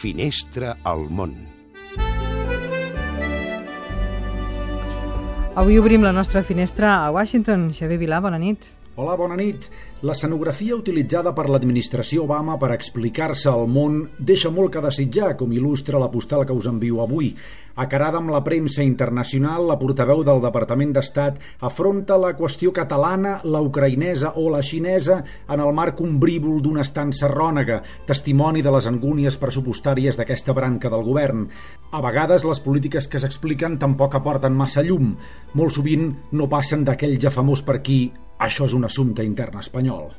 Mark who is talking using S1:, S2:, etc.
S1: Finestra al món.
S2: Avui obrim la nostra finestra a Washington. Xavier Vilà, bona nit.
S3: Hola, bona nit. L'escenografia utilitzada per l'administració Obama per explicar-se al món deixa molt que desitjar, com il·lustra la postal que us envio avui. Acarada amb la premsa internacional, la portaveu del Departament d'Estat afronta la qüestió catalana, la ucraïnesa o la xinesa en el marc ombrívol d'una estança rònega, testimoni de les angúnies pressupostàries d'aquesta branca del govern. A vegades les polítiques que s'expliquen tampoc aporten massa llum. Molt sovint no passen d'aquell ja famós per aquí això és un assumpte intern espanyol.